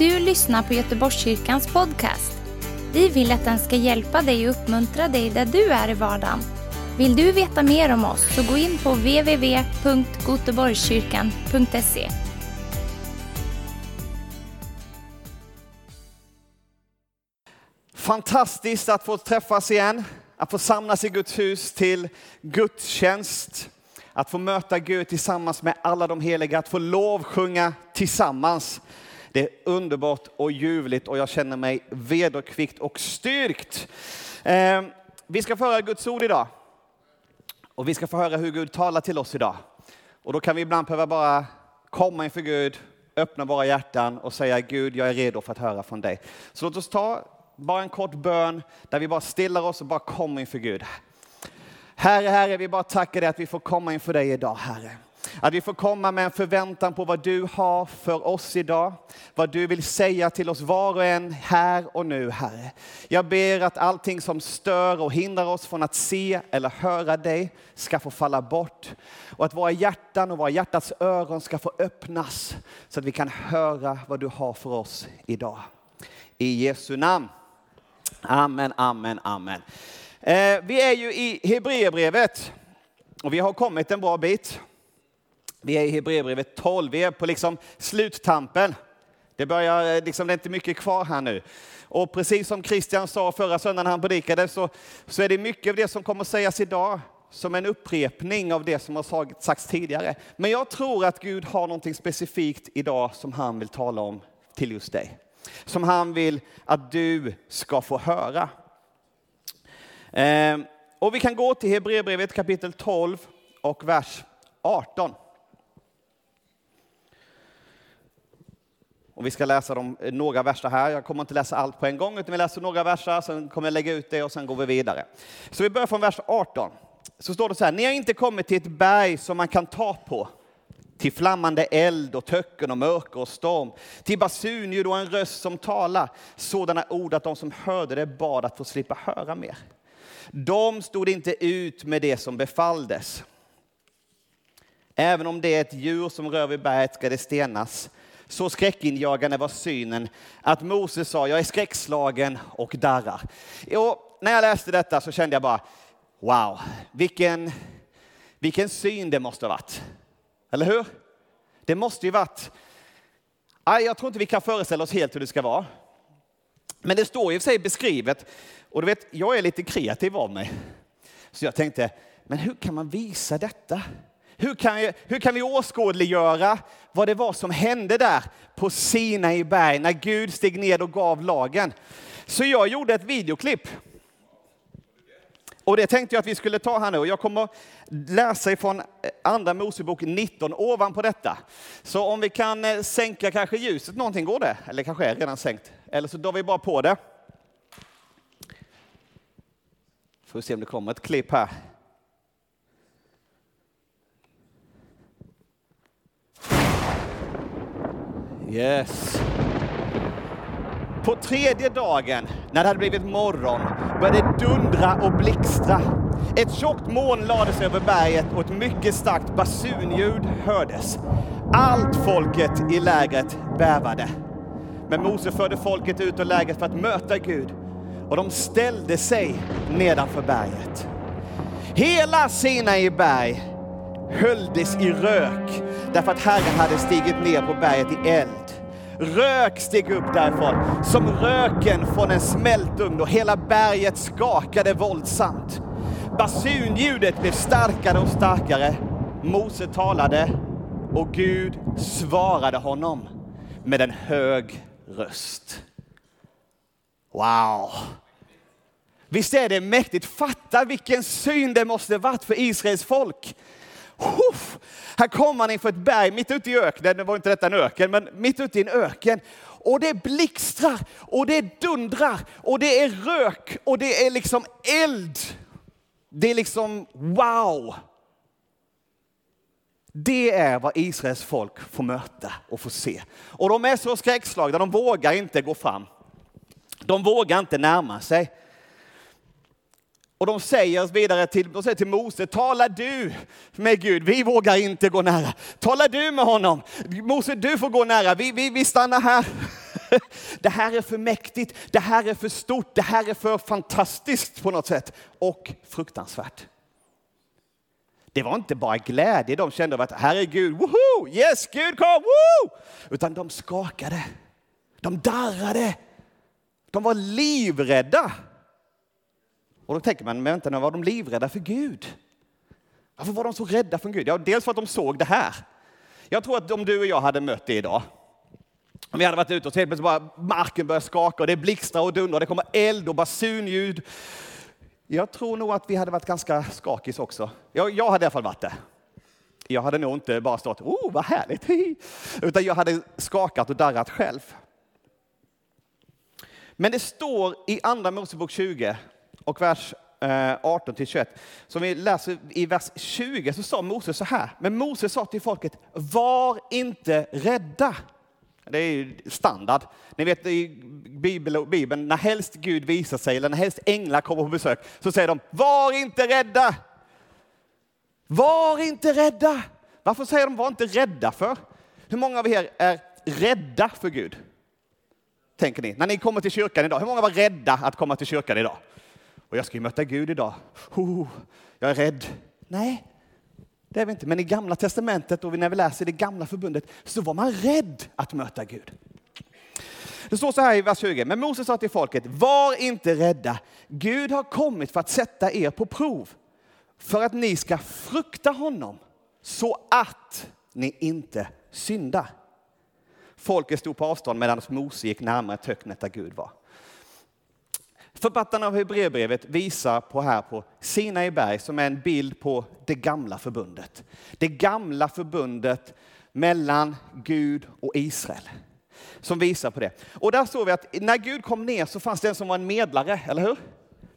du lyssnar på Göteborgskyrkans podcast. Vi vill att den ska hjälpa dig och uppmuntra dig där du är i vardagen. Vill du veta mer om oss så gå in på www.goteborgskyrkan.se. Fantastiskt att få träffas igen, att få samlas i Guds hus till gudstjänst, att få möta Gud tillsammans med alla de heliga, att få lovsjunga tillsammans. Det är underbart och ljuvligt och jag känner mig vederkvickt och styrkt. Eh, vi ska få höra Guds ord idag. Och vi ska få höra hur Gud talar till oss idag. Och då kan vi ibland behöva bara komma inför Gud, öppna våra hjärtan och säga Gud, jag är redo för att höra från dig. Så låt oss ta bara en kort bön där vi bara stillar oss och bara kommer inför Gud. Herre, Herre, vi bara tackar dig att vi får komma inför dig idag, Herre. Att vi får komma med en förväntan på vad du har för oss idag. Vad du vill säga till oss var och en här och nu, Herre. Jag ber att allting som stör och hindrar oss från att se eller höra dig ska få falla bort. Och att våra hjärtan och våra hjärtats öron ska få öppnas så att vi kan höra vad du har för oss idag. I Jesu namn. Amen, amen, amen. Eh, vi är ju i Hebreerbrevet och vi har kommit en bra bit. Vi är i Hebreerbrevet 12, vi är på liksom sluttampen. Det, börjar, eh, liksom, det är inte mycket kvar här nu. Och precis som Christian sa förra söndagen när han predikade så, så är det mycket av det som kommer att sägas idag som en upprepning av det som har sagts tidigare. Men jag tror att Gud har något specifikt idag som han vill tala om till just dig. Som han vill att du ska få höra. Eh, och vi kan gå till Hebreerbrevet kapitel 12 och vers 18. Och vi ska läsa de, eh, några verser här. Jag kommer inte läsa allt på en gång, utan vi läser några verser, sen kommer jag lägga ut det och sen går vi vidare. Så vi börjar från vers 18. Så står det så här, ni har inte kommit till ett berg som man kan ta på, till flammande eld och töcken och mörker och storm, till basunljud och en röst som talar, sådana ord att de som hörde det bad att få slippa höra mer. De stod inte ut med det som befalldes. Även om det är ett djur som rör vid berget ska det stenas. Så skräckinjagande var synen att Moses sa, jag är skräckslagen och darrar. Och när jag läste detta så kände jag bara, wow, vilken, vilken syn det måste ha varit. Eller hur? Det måste ju varit, jag tror inte vi kan föreställa oss helt hur det ska vara. Men det står ju för sig beskrivet, och du vet, jag är lite kreativ av mig. Så jag tänkte, men hur kan man visa detta? Hur kan, hur kan vi åskådliggöra vad det var som hände där på Sinai berg när Gud steg ner och gav lagen? Så jag gjorde ett videoklipp. Och det tänkte jag att vi skulle ta här nu. Och jag kommer läsa ifrån Andra Mosebok 19 ovanpå detta. Så om vi kan eh, sänka kanske ljuset någonting, går det? Eller kanske är redan sänkt. Eller så drar vi bara på det. Får vi se om det kommer ett klipp här. Yes. På tredje dagen, när det hade blivit morgon, började det dundra och blixtra. Ett tjockt moln lades över berget och ett mycket starkt basunljud hördes. Allt folket i lägret bävade. Men Mose förde folket ut ur lägret för att möta Gud och de ställde sig nedanför berget. Hela Sinai berg höljdes i rök därför att Herren hade stigit ner på berget i eld. Rök steg upp därifrån, som röken från en smältugn och hela berget skakade våldsamt. Basunljudet blev starkare och starkare. Mose talade och Gud svarade honom med en hög röst. Wow! Visst är det mäktigt? Fatta vilken syn det måste varit för Israels folk. Huff! här kommer man inför ett berg mitt ute i öknen, det var inte detta en öken, men mitt ute i en öken. Och det blixtrar och det dundrar och det är rök och det är liksom eld. Det är liksom wow. Det är vad Israels folk får möta och få se. Och de är så skräckslagna, de vågar inte gå fram. De vågar inte närma sig. Och de säger vidare till, de säger till Mose, tala du med Gud, vi vågar inte gå nära. Tala du med honom, Mose du får gå nära, vi, vi, vi stannar här. Det här är för mäktigt, det här är för stort, det här är för fantastiskt på något sätt. Och fruktansvärt. Det var inte bara glädje. De kände över att här är Gud, woho, yes, Gud kom, woo! Utan de skakade, de darrade, de var livrädda. Och då tänker man, men vänta nu, var de livrädda för Gud? Varför var de så rädda för Gud? Ja, dels för att de såg det här. Jag tror att om du och jag hade mött det idag, om vi hade varit ute och helt plötsligt bara marken börjar skaka och det blixtrar och dundrar, det kommer eld och basunljud. Jag tror nog att vi hade varit ganska skakis också. Jag, jag hade i alla fall varit det. Jag hade nog inte bara stått, oh vad härligt, utan jag hade skakat och darrat själv. Men det står i Andra Mosebok 20 och vers eh, 18 till 21. Som vi läser i vers 20 så sa Moses så här. Men Moses sa till folket, var inte rädda. Det är ju standard. Ni vet i Bibeln, när helst Gud visar sig eller när helst änglar kommer på besök så säger de, var inte rädda. Var inte rädda. Varför säger de var inte rädda för? Hur många av er är rädda för Gud? Tänker ni, när ni kommer till kyrkan idag, hur många var rädda att komma till kyrkan idag? Och jag ska ju möta Gud idag. Oh, jag är rädd. Nej, det är vi inte. Men i gamla testamentet och när vi läser det gamla förbundet så var man rädd att möta Gud. Det står så här i vers 20. Men Moses sa till folket, var inte rädda. Gud har kommit för att sätta er på prov. För att ni ska frukta honom så att ni inte syndar. Folket stod på avstånd medan Mose gick närmare töcknet där Gud var. Författarna av Hebreerbrevet visar på här på Sinai berg som är en bild på det gamla förbundet. Det gamla förbundet mellan Gud och Israel. Som visar på det. Och där såg vi att när Gud kom ner så fanns det en som var en medlare, eller hur?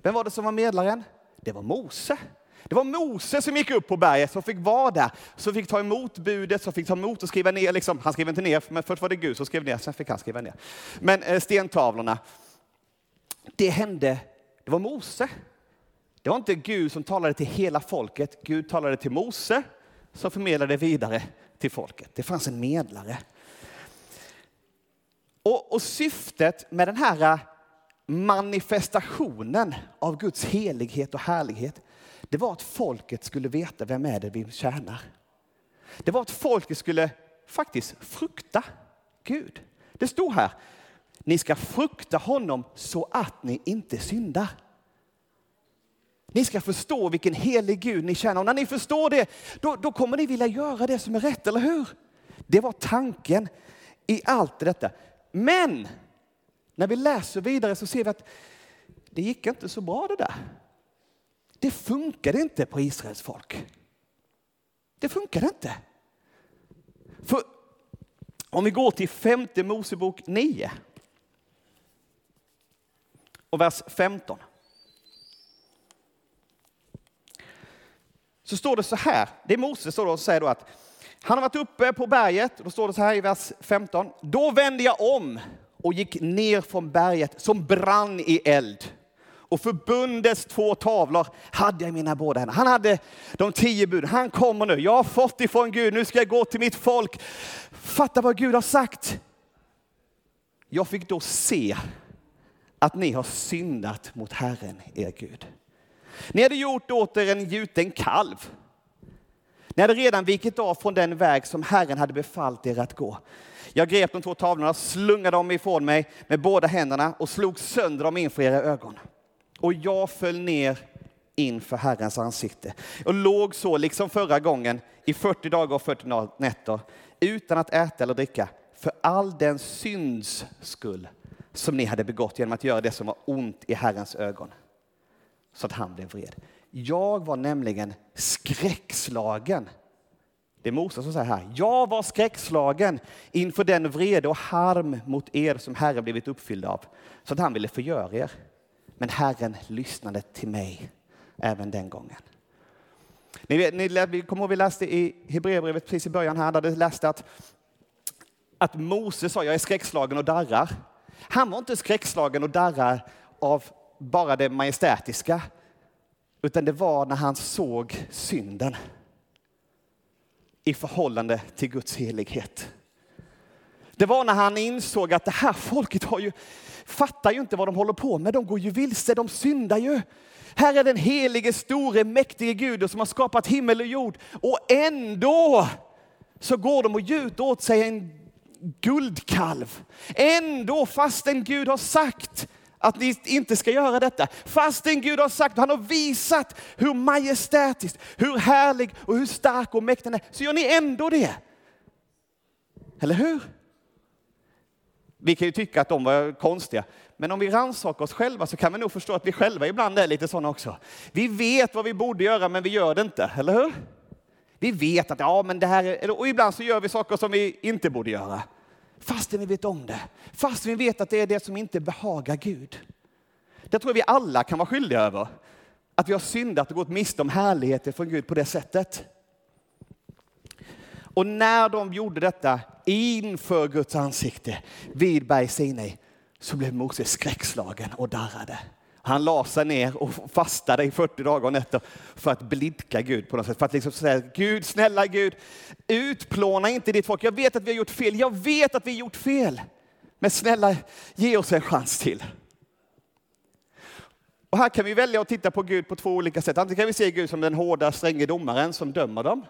Vem var det som var medlaren? Det var Mose. Det var Mose som gick upp på berget, som fick vara där, som fick ta emot budet, som fick ta emot och skriva ner. Liksom. Han skrev inte ner, men först var det Gud som skrev ner, sen fick han skriva ner. Men eh, stentavlorna det hände, det var Mose. Det var inte Gud som talade till hela folket. Gud talade till Mose som förmedlade vidare till folket. Det fanns en medlare. Och, och syftet med den här eh, manifestationen av Guds helighet och härlighet, det var att folket skulle veta vem är det vi tjänar. Det var att folket skulle faktiskt frukta Gud. Det stod här, ni ska frukta honom så att ni inte syndar. Ni ska förstå vilken helig Gud ni känner. Och när ni förstår det, då, då kommer ni vilja göra det som är rätt, eller hur? Det var tanken i allt detta. Men när vi läser vidare så ser vi att det gick inte så bra det där. Det funkade inte på Israels folk. Det funkade inte. För om vi går till femte Mosebok 9 och vers 15. Så står det så här, det är Moses som säger då att han har varit uppe på berget, då står det så här i vers 15. Då vände jag om och gick ner från berget som brann i eld. Och förbundets två tavlor hade jag i mina båda händer. Han hade de tio buden. Han kommer nu. Jag har fått ifrån Gud. Nu ska jag gå till mitt folk. Fatta vad Gud har sagt. Jag fick då se att ni har syndat mot Herren, er Gud. Ni hade gjort åt er en gjuten kalv. Ni hade redan vikit av från den väg som Herren hade befallt er att gå. Jag grep de två tavlorna, slungade dem ifrån mig med båda händerna och slog sönder dem inför era ögon. Och jag föll ner inför Herrens ansikte och låg så, liksom förra gången, i 40 dagar och 40 nätter utan att äta eller dricka för all den synds skull som ni hade begått genom att göra det som var ont i Herrens ögon. Så att han blev vred. Jag var nämligen skräckslagen. Det är Moses som säger här. Jag var skräckslagen inför den vrede och harm mot er som Herren blivit uppfylld av. Så att han ville förgöra er. Men Herren lyssnade till mig även den gången. Ni, vet, ni kommer ihåg vi läste i Hebreerbrevet precis i början här, där det läste att, att Moses sa, jag är skräckslagen och darrar. Han var inte skräckslagen och darrar av bara det majestätiska, utan det var när han såg synden i förhållande till Guds helighet. Det var när han insåg att det här folket har ju, fattar ju inte vad de håller på med. De går ju vilse, de syndar ju. Här är den helige, store, mäktige Gud som har skapat himmel och jord. Och ändå så går de och gjuter åt sig en guldkalv. Ändå fastän Gud har sagt att ni inte ska göra detta. Fastän Gud har sagt, han har visat hur majestätiskt, hur härlig och hur stark och mäktig han är, så gör ni ändå det. Eller hur? Vi kan ju tycka att de var konstiga, men om vi rannsakar oss själva så kan vi nog förstå att vi själva ibland är lite sådana också. Vi vet vad vi borde göra, men vi gör det inte, eller hur? Vi vet att ja, men det här är, och ibland så gör vi saker som vi inte borde göra. Fastän vi vet om det. Fastän vi vet att det är det som inte behagar Gud. Det tror jag vi alla kan vara skyldiga över. Att vi har syndat och gått miste om härligheten från Gud på det sättet. Och när de gjorde detta inför Guds ansikte vid berg Sinai så blev Moses skräckslagen och darrade. Han la sig ner och fastade i 40 dagar och nätter för att blidka Gud på något sätt. För att liksom säga, Gud, snälla Gud, utplåna inte ditt folk. Jag vet att vi har gjort fel. Jag vet att vi har gjort fel. Men snälla, ge oss en chans till. Och här kan vi välja att titta på Gud på två olika sätt. Antingen kan vi se Gud som den hårda, stränge domaren som dömer dem.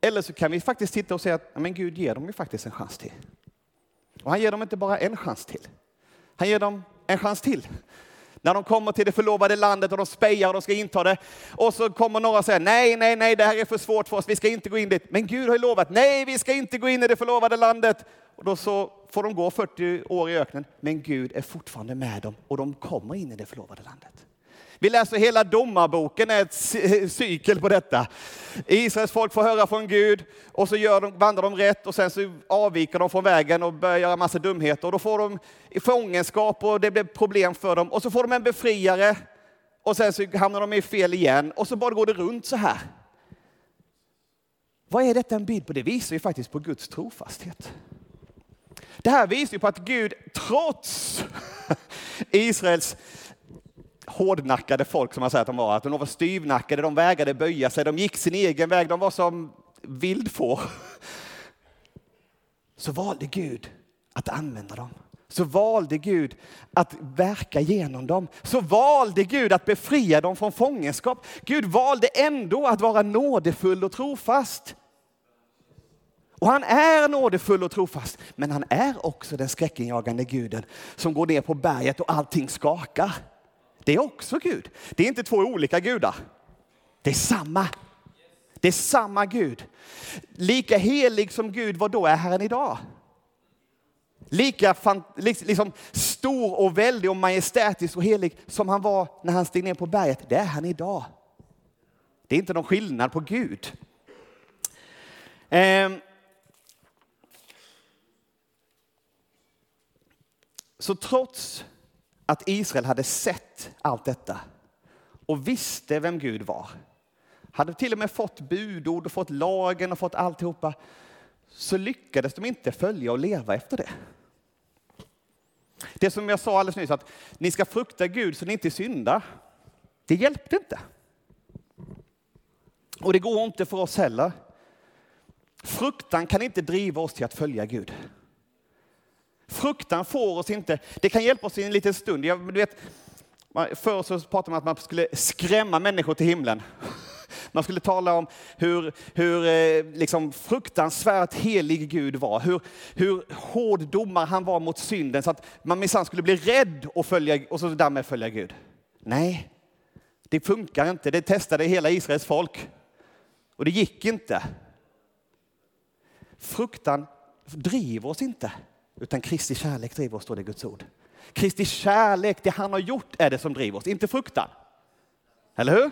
Eller så kan vi faktiskt titta och säga att men Gud ger dem ju faktiskt en chans till. Och han ger dem inte bara en chans till. Han ger dem en chans till. När de kommer till det förlovade landet och de spejar och de ska inta det. Och så kommer några och säger nej, nej, nej, det här är för svårt för oss, vi ska inte gå in dit. Men Gud har ju lovat, nej, vi ska inte gå in i det förlovade landet. Och då så får de gå 40 år i öknen, men Gud är fortfarande med dem och de kommer in i det förlovade landet. Vi läser hela domarboken, är ett cykel på detta. Israels folk får höra från Gud och så gör de, vandrar de rätt och sen så avviker de från vägen och börjar göra massa dumheter. Och då får de fångenskap och det blir problem för dem. Och så får de en befriare och sen så hamnar de i fel igen och så bara går det runt så här. Vad är detta en bild på? Det visar ju faktiskt på Guds trofasthet. Det här visar ju på att Gud trots Israels hårdnackade folk som man säger att de var. Att de var styvnackade, de vägrade böja sig, de gick sin egen väg, de var som vildfår. Så valde Gud att använda dem. Så valde Gud att verka genom dem. Så valde Gud att befria dem från fångenskap. Gud valde ändå att vara nådefull och trofast. Och han är nådefull och trofast, men han är också den skräckinjagande guden som går ner på berget och allting skakar. Det är också Gud. Det är inte två olika gudar. Det är samma. Det är samma Gud. Lika helig som Gud var då är Herren idag. Lika liksom, stor och väldig och majestätisk och helig som han var när han steg ner på berget, det är han idag. Det är inte någon skillnad på Gud. Ehm. Så trots att Israel hade sett allt detta och visste vem Gud var, hade till och med fått budord och fått lagen och fått alltihopa, så lyckades de inte följa och leva efter det. Det som jag sa alldeles nyss, att ni ska frukta Gud så ni inte syndar, det hjälpte inte. Och det går inte för oss heller. Fruktan kan inte driva oss till att följa Gud. Fruktan får oss inte, det kan hjälpa oss i en liten stund. Jag, du vet, förr så pratade man om att man skulle skrämma människor till himlen. Man skulle tala om hur, hur eh, liksom fruktansvärt helig Gud var, hur, hur hård domare han var mot synden så att man minsann skulle bli rädd och, följa, och så därmed följa Gud. Nej, det funkar inte. Det testade hela Israels folk och det gick inte. Fruktan driver oss inte. Utan Kristi kärlek driver oss, står det i Guds ord. Kristi kärlek, det han har gjort, är det som driver oss, inte fruktan. Eller hur?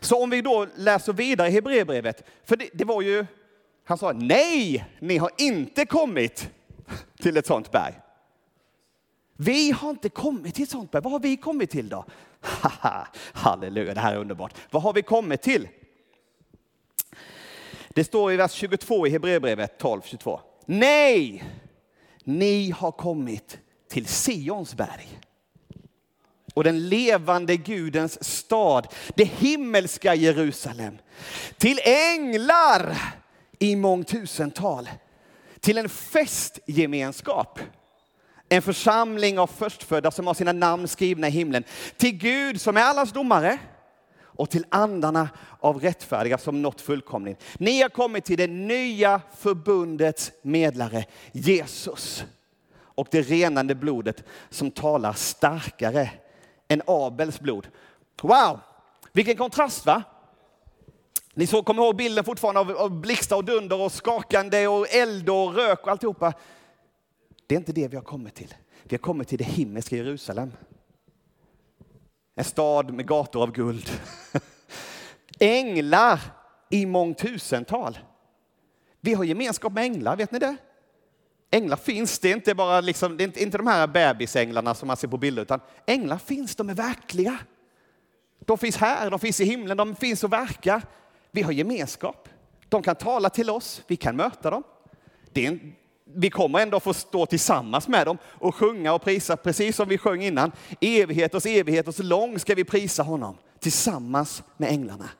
Så om vi då läser vidare i Hebreerbrevet, för det, det, var ju, han sa nej, ni har inte kommit till ett sånt berg. Vi har inte kommit till ett sånt berg. Vad har vi kommit till då? Halleluja, det här är underbart. Vad har vi kommit till? Det står i vers 22 i Hebreerbrevet 12, 22. Nej, ni har kommit till Sions berg och den levande Gudens stad, det himmelska Jerusalem. Till änglar i mångtusental, till en festgemenskap. En församling av förstfödda som har sina namn skrivna i himlen. Till Gud som är allas domare och till andarna av rättfärdiga som nått fullkomning. Ni har kommit till det nya förbundets medlare, Jesus. Och det renande blodet som talar starkare än Abels blod. Wow, vilken kontrast va? Ni så kommer ihåg bilden fortfarande av, av blixtar och dunder och skakande och eld och rök och alltihopa. Det är inte det vi har kommit till. Vi har kommit till det himmelska Jerusalem. En stad med gator av guld. Änglar i mångtusental. Vi har gemenskap med änglar, vet ni det? Änglar finns, det är inte bara liksom, det är inte, de här bebisänglarna som man ser på bilder, utan änglar finns, de är verkliga. De finns här, de finns i himlen, de finns och verkar. Vi har gemenskap. De kan tala till oss, vi kan möta dem. Det är en, vi kommer ändå få stå tillsammans med dem och sjunga och prisa, precis som vi sjöng innan. Evigheters evigheters lång ska vi prisa honom tillsammans med änglarna.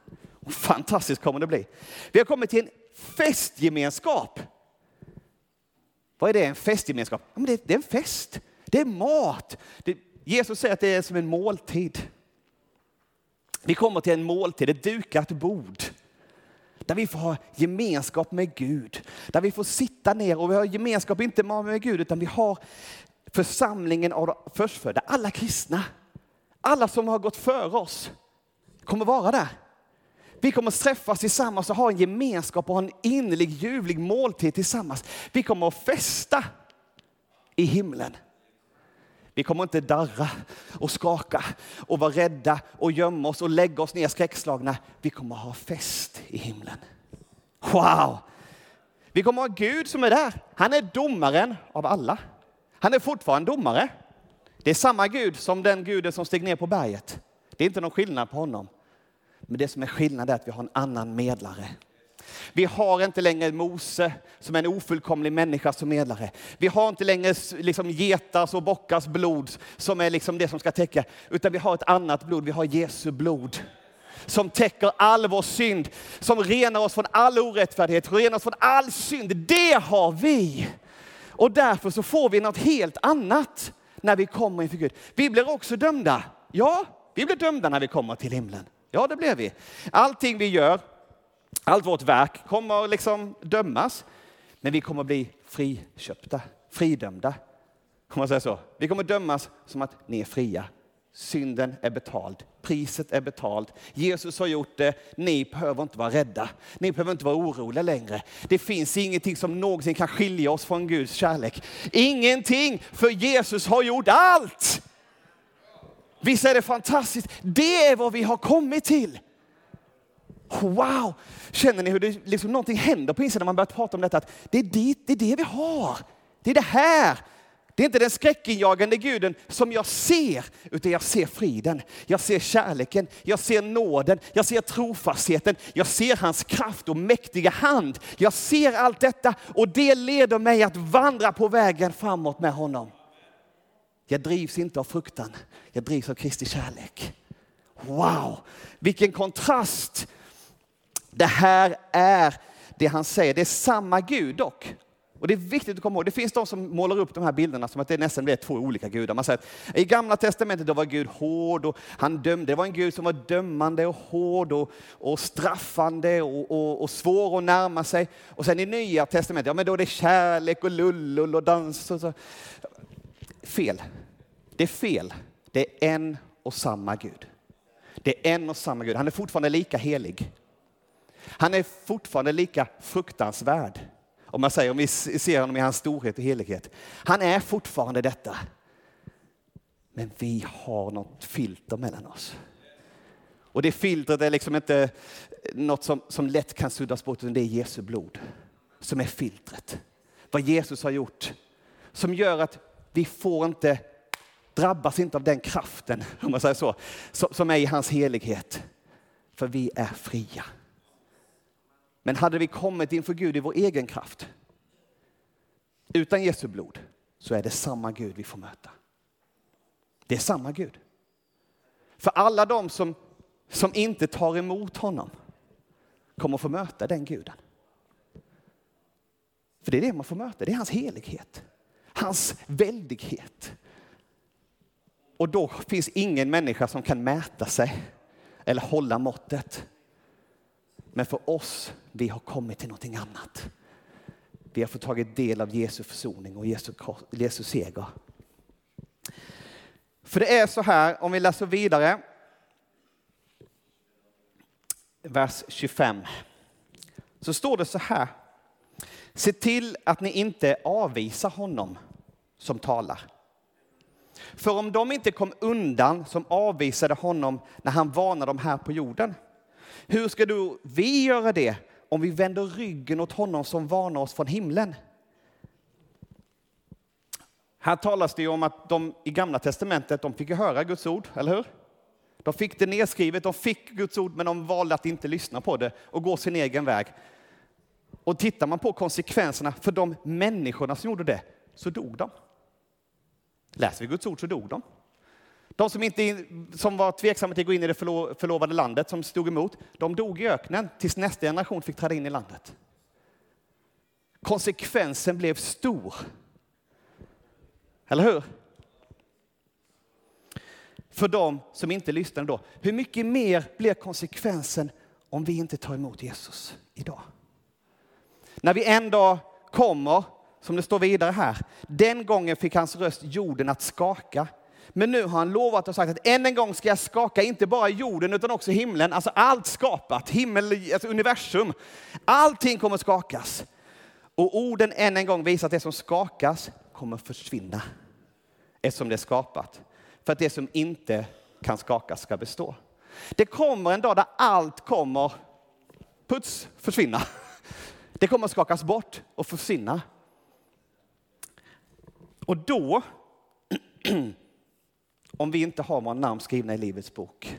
Och fantastiskt kommer det bli. Vi har kommit till en festgemenskap. Vad är det, en festgemenskap? Ja, men det, det är en fest, det är mat. Det, Jesus säger att det är som en måltid. Vi kommer till en måltid, ett dukat bord. Där vi får ha gemenskap med Gud. Där vi får sitta ner och vi har gemenskap inte bara med Gud utan vi har församlingen av de förstfödda, alla kristna. Alla som har gått före oss kommer vara där. Vi kommer träffas tillsammans och ha en gemenskap och ha en innerlig ljuvlig måltid tillsammans. Vi kommer att festa i himlen. Vi kommer inte darra och skaka och vara rädda och gömma oss och lägga oss ner skräckslagna. Vi kommer ha fest i himlen. Wow! Vi kommer ha Gud som är där. Han är domaren av alla. Han är fortfarande domare. Det är samma Gud som den guden som steg ner på berget. Det är inte någon skillnad på honom. Men det som är skillnad är att vi har en annan medlare. Vi har inte längre Mose som är en ofullkomlig människa som medlare. Vi har inte längre liksom getars och bockars blod som är liksom det som ska täcka, utan vi har ett annat blod. Vi har Jesu blod som täcker all vår synd, som renar oss från all orättfärdighet, renar oss från all synd. Det har vi! Och därför så får vi något helt annat när vi kommer inför Gud. Vi blir också dömda. Ja, vi blir dömda när vi kommer till himlen. Ja, det blir vi. Allting vi gör, allt vårt verk kommer liksom dömas, men vi kommer bli friköpta, fridömda. Om man säger så. Vi kommer dömas som att ni är fria. Synden är betald, priset är betalt. Jesus har gjort det, ni behöver inte vara rädda. Ni behöver inte vara oroliga längre. Det finns ingenting som någonsin kan skilja oss från Guds kärlek. Ingenting, för Jesus har gjort allt. Visst är det fantastiskt? Det är vad vi har kommit till. Wow! Känner ni hur det liksom någonting händer på insidan när man börjar prata om detta? Att det är, dit, det är det vi har. Det är det här. Det är inte den skräckinjagande guden som jag ser, utan jag ser friden. Jag ser kärleken, jag ser nåden, jag ser trofastheten, jag ser hans kraft och mäktiga hand. Jag ser allt detta och det leder mig att vandra på vägen framåt med honom. Jag drivs inte av fruktan, jag drivs av Kristi kärlek. Wow, vilken kontrast! Det här är det han säger, det är samma Gud dock. Och det är viktigt att komma ihåg, det finns de som målar upp de här bilderna som att det nästan blir två olika gudar. Man säger att i gamla testamentet då var Gud hård och han dömde. Det var en Gud som var dömande och hård och, och straffande och, och, och, svår att närma sig. Och sen i nya testamentet, ja men då är det kärlek och lullull och dans. Och så. Fel. Det är fel. Det är en och samma Gud. Det är en och samma Gud. Han är fortfarande lika helig. Han är fortfarande lika fruktansvärd. Om man säger, om vi ser honom i hans storhet och helighet. Han är fortfarande detta. Men vi har något filter mellan oss. Och det filtret är liksom inte något som, som lätt kan suddas bort, utan det är Jesu blod som är filtret. Vad Jesus har gjort. Som gör att vi får inte, drabbas inte av den kraften, om man säger så, som är i hans helighet. För vi är fria. Men hade vi kommit inför Gud i vår egen kraft, utan Jesu blod, så är det samma Gud vi får möta. Det är samma Gud. För alla de som, som inte tar emot honom kommer få möta den guden. För det är det man får möta, det är hans helighet. Hans väldighet. Och då finns ingen människa som kan mäta sig eller hålla måttet. Men för oss, vi har kommit till någonting annat. Vi har fått tagit del av Jesu försoning och Jesu, Jesu seger. För det är så här, om vi läser vidare, vers 25, så står det så här. Se till att ni inte avvisar honom som talar. För om de inte kom undan som avvisade honom när han varnade dem här på jorden, hur ska då vi göra det om vi vänder ryggen åt honom som varnar oss från himlen? Här talas det ju om att de i Gamla Testamentet, de fick höra Guds ord, eller hur? De fick det nedskrivet, de fick Guds ord, men de valde att inte lyssna på det och gå sin egen väg. Och tittar man på konsekvenserna för de människorna som gjorde det, så dog de. Läser vi Guds ord så dog de. De som, inte, som var tveksamma till att gå in i det förlovade landet, som stod emot, de dog i öknen tills nästa generation fick träda in i landet. Konsekvensen blev stor. Eller hur? För de som inte lyssnade då. Hur mycket mer blir konsekvensen om vi inte tar emot Jesus idag? När vi en dag kommer, som det står vidare här, den gången fick hans röst jorden att skaka. Men nu har han lovat och sagt att än en gång ska jag skaka inte bara jorden utan också himlen, alltså allt skapat, himmel, alltså universum. Allting kommer skakas. Och orden än en gång visar att det som skakas kommer försvinna eftersom det är skapat. För att det som inte kan skakas ska bestå. Det kommer en dag där allt kommer puts försvinna. Det kommer skakas bort och försvinna. Och då, om vi inte har våra namn skrivna i Livets bok,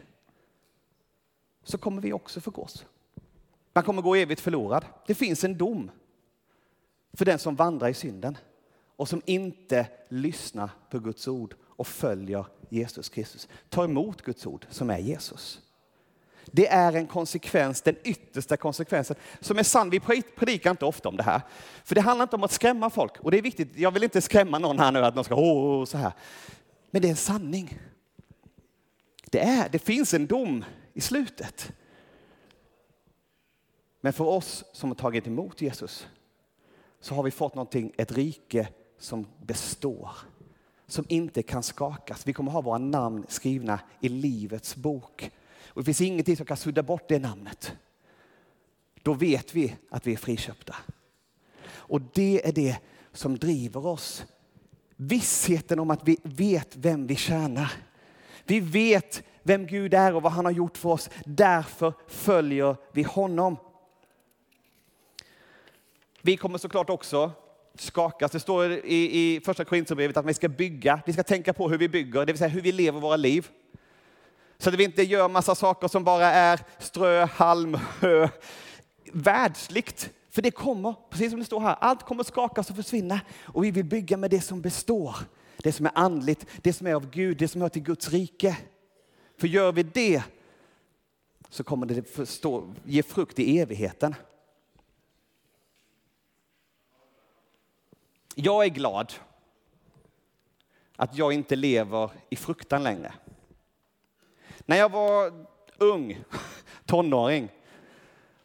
så kommer vi också förgås. Man kommer gå evigt förlorad. Det finns en dom för den som vandrar i synden och som inte lyssnar på Guds ord och följer Jesus Kristus. Ta emot Guds ord som är Jesus. Det är en konsekvens, den yttersta konsekvensen, som är sann. Vi predikar inte ofta om det här. För det handlar inte om att skrämma folk. Och det är viktigt, jag vill inte skrämma någon här nu att de ska åh, så här. Men det är en sanning. Det, är, det finns en dom i slutet. Men för oss som har tagit emot Jesus så har vi fått någonting, ett rike som består, som inte kan skakas. Vi kommer ha våra namn skrivna i Livets bok. Och det finns ingenting som kan sudda bort det namnet. Då vet vi att vi är friköpta. Och det är det som driver oss. Vissheten om att vi vet vem vi tjänar. Vi vet vem Gud är och vad han har gjort för oss. Därför följer vi honom. Vi kommer såklart också skakas. Det står i, i första Korinthierbrevet att vi ska bygga. Vi ska tänka på hur vi bygger, det vill säga hur vi lever våra liv. Så att vi inte gör massa saker som bara är strö, halm, hö, världsligt. För det kommer, precis som det står här, allt kommer skakas och försvinna. Och vi vill bygga med det som består. Det som är andligt, det som är av Gud, det som hör till Guds rike. För gör vi det så kommer det förstå, ge frukt i evigheten. Jag är glad att jag inte lever i fruktan längre. När jag var ung, tonåring,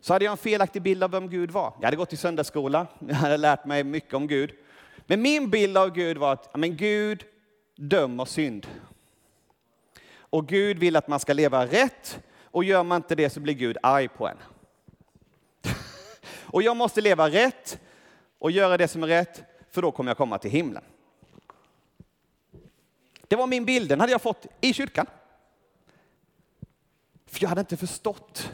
så hade jag en felaktig bild av vem Gud var. Jag hade gått i söndagsskola, jag hade lärt mig mycket om Gud. Men min bild av Gud var att men Gud dömer synd. Och Gud vill att man ska leva rätt och gör man inte det så blir Gud arg på en. Och jag måste leva rätt och göra det som är rätt för då kommer jag komma till himlen. Det var min bild, den hade jag fått i kyrkan. För jag hade inte förstått.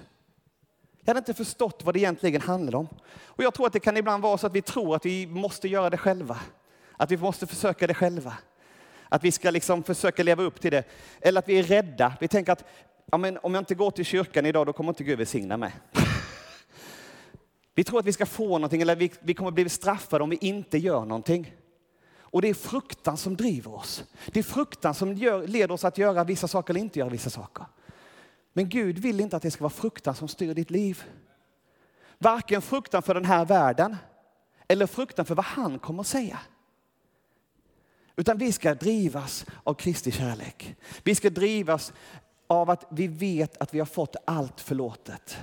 Jag hade inte förstått vad det egentligen handlade om. Och jag tror att det kan ibland vara så att vi tror att vi måste göra det själva. Att vi måste försöka det själva. Att vi ska liksom försöka leva upp till det. Eller att vi är rädda. Vi tänker att ja, men om jag inte går till kyrkan idag, då kommer inte Gud välsigna mig. Vi tror att vi ska få någonting eller vi, vi kommer bli straffade om vi inte gör någonting. Och det är fruktan som driver oss. Det är fruktan som gör, leder oss att göra vissa saker eller inte göra vissa saker. Men Gud vill inte att det ska vara fruktan som styr ditt liv. Varken fruktan för den här världen eller fruktan för vad han kommer att säga. Utan vi ska drivas av Kristi kärlek. Vi ska drivas av att vi vet att vi har fått allt förlåtet.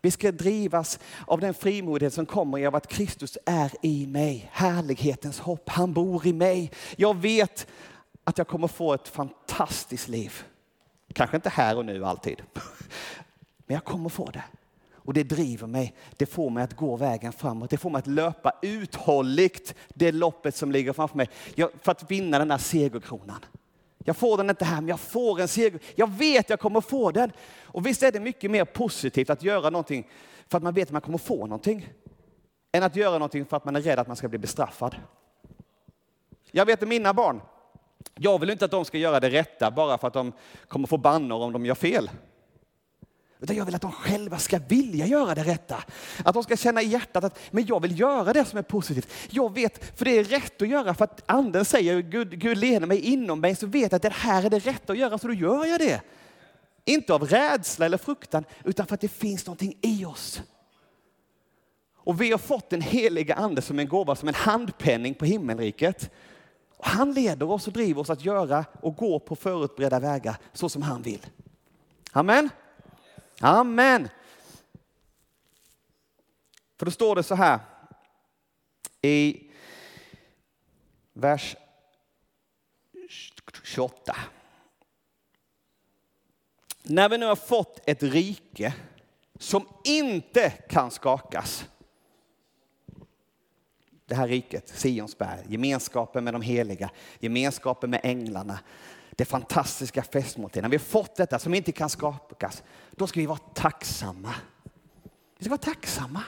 Vi ska drivas av den frimodighet som kommer av att Kristus är i mig. Härlighetens hopp, han bor i mig. Jag vet att jag kommer få ett fantastiskt liv. Kanske inte här och nu alltid, men jag kommer få det. Och det driver mig, det får mig att gå vägen framåt. Det får mig att löpa uthålligt det loppet som ligger framför mig för att vinna den här segerkronan. Jag får den inte här, men jag får en seger. Jag vet jag kommer få den. Och visst är det mycket mer positivt att göra någonting för att man vet att man kommer få någonting, än att göra någonting för att man är rädd att man ska bli bestraffad. Jag vet att mina barn, jag vill inte att de ska göra det rätta bara för att de kommer få bannor om de gör fel. Utan jag vill att de själva ska vilja göra det rätta. Att de ska känna i hjärtat att men jag vill göra det som är positivt. Jag vet, för det är rätt att göra för att anden säger Gud, Gud leder mig inom mig så vet jag att det här är det rätta att göra så då gör jag det. Inte av rädsla eller fruktan utan för att det finns någonting i oss. Och vi har fått den heliga ande som en gåva, som en handpenning på himmelriket. Och han leder oss och driver oss att göra och gå på förutbredda vägar så som han vill. Amen. Amen. För då står det så här i vers 28. När vi nu har fått ett rike som inte kan skakas. Det här riket, Sionsberg, gemenskapen med de heliga, gemenskapen med änglarna, det fantastiska festmåltiden. När vi har fått detta som inte kan skapas, då ska vi vara tacksamma. Vi ska vara tacksamma.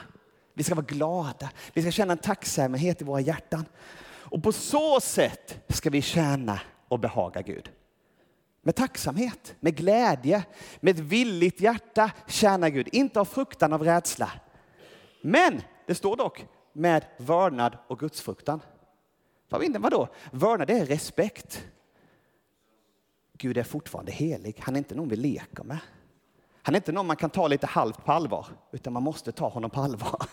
Vi ska vara glada. Vi ska känna en tacksamhet i våra hjärtan. Och på så sätt ska vi tjäna och behaga Gud. Med tacksamhet, med glädje, med ett villigt hjärta tjäna Gud. Inte av fruktan, av rädsla. Men det står dock med vördnad och gudsfruktan. Vadå? Vördnad är respekt. Gud är fortfarande helig. Han är inte någon vi leker med. Han är inte någon man kan ta lite halvt på allvar, utan man måste ta honom på allvar.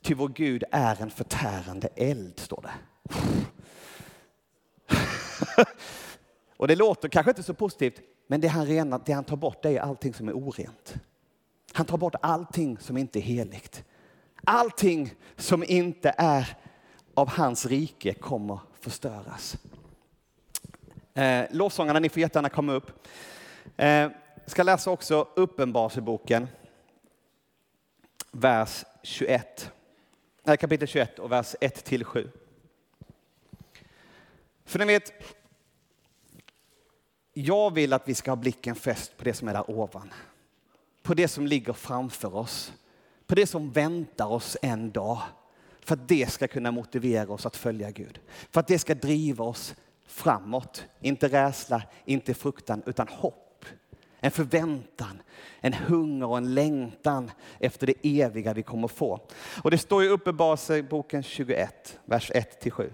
Ty vår Gud är en förtärande eld, står det. Och det låter kanske inte så positivt, men det han, renar, det han tar bort det är allting som är orent. Han tar bort allting som inte är heligt. Allting som inte är av hans rike kommer förstöras. Eh, lovsångarna, ni får jättegärna komma upp. Eh, ska läsa också Uppenbarelseboken, vers 21. Nej, kapitel 21 och vers 1 till 7. För ni vet, jag vill att vi ska ha blicken fäst på det som är där ovan. På det som ligger framför oss. På det som väntar oss en dag. För att det ska kunna motivera oss att följa Gud. För att det ska driva oss framåt. Inte rädsla, inte fruktan, utan hopp. En förväntan, en hunger och en längtan efter det eviga vi kommer få. Och det står i Uppenbarelseboken 21, vers 1-7.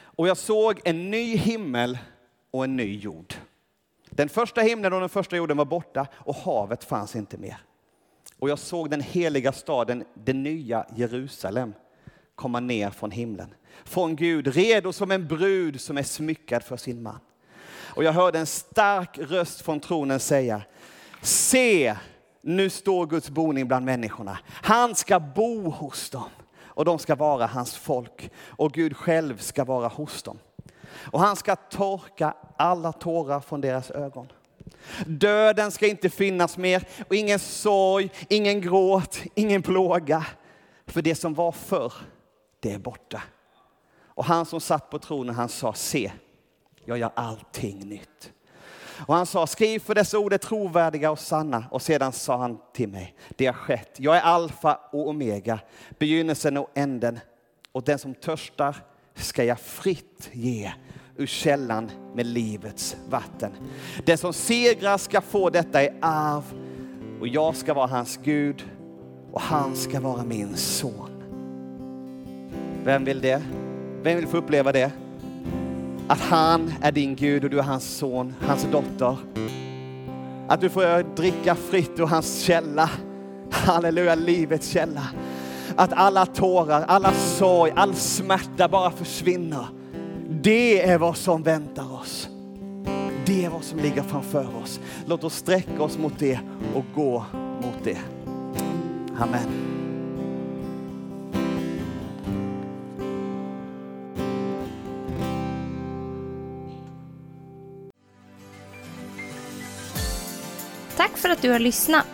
Och jag såg en ny himmel och en ny jord. Den första himlen och den första jorden var borta och havet fanns inte mer. Och jag såg den heliga staden, det nya Jerusalem, komma ner från himlen. Från Gud, redo som en brud som är smyckad för sin man. Och jag hörde en stark röst från tronen säga, se, nu står Guds boning bland människorna. Han ska bo hos dem och de ska vara hans folk och Gud själv ska vara hos dem. Och han ska torka alla tårar från deras ögon. Döden ska inte finnas mer och ingen sorg, ingen gråt, ingen plåga. För det som var förr, det är borta. Och han som satt på tronen, han sa, se, jag gör allting nytt. Och han sa, skriv för dessa ord är trovärdiga och sanna. Och sedan sa han till mig, det har skett. Jag är alfa och omega, begynnelsen och änden. Och den som törstar ska jag fritt ge ur källan med livets vatten. Den som segrar ska få detta i arv och jag ska vara hans Gud och han ska vara min son. Vem vill det? Vem vill få uppleva det? Att han är din Gud och du är hans son, hans dotter. Att du får dricka fritt ur hans källa Halleluja, livets källa. Att alla tårar, alla sorg, all smärta bara försvinner. Det är vad som väntar oss. Det är vad som ligger framför oss. Låt oss sträcka oss mot det och gå mot det. Amen. Tack för att du har lyssnat.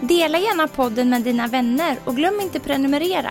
Dela gärna podden med dina vänner och glöm inte prenumerera.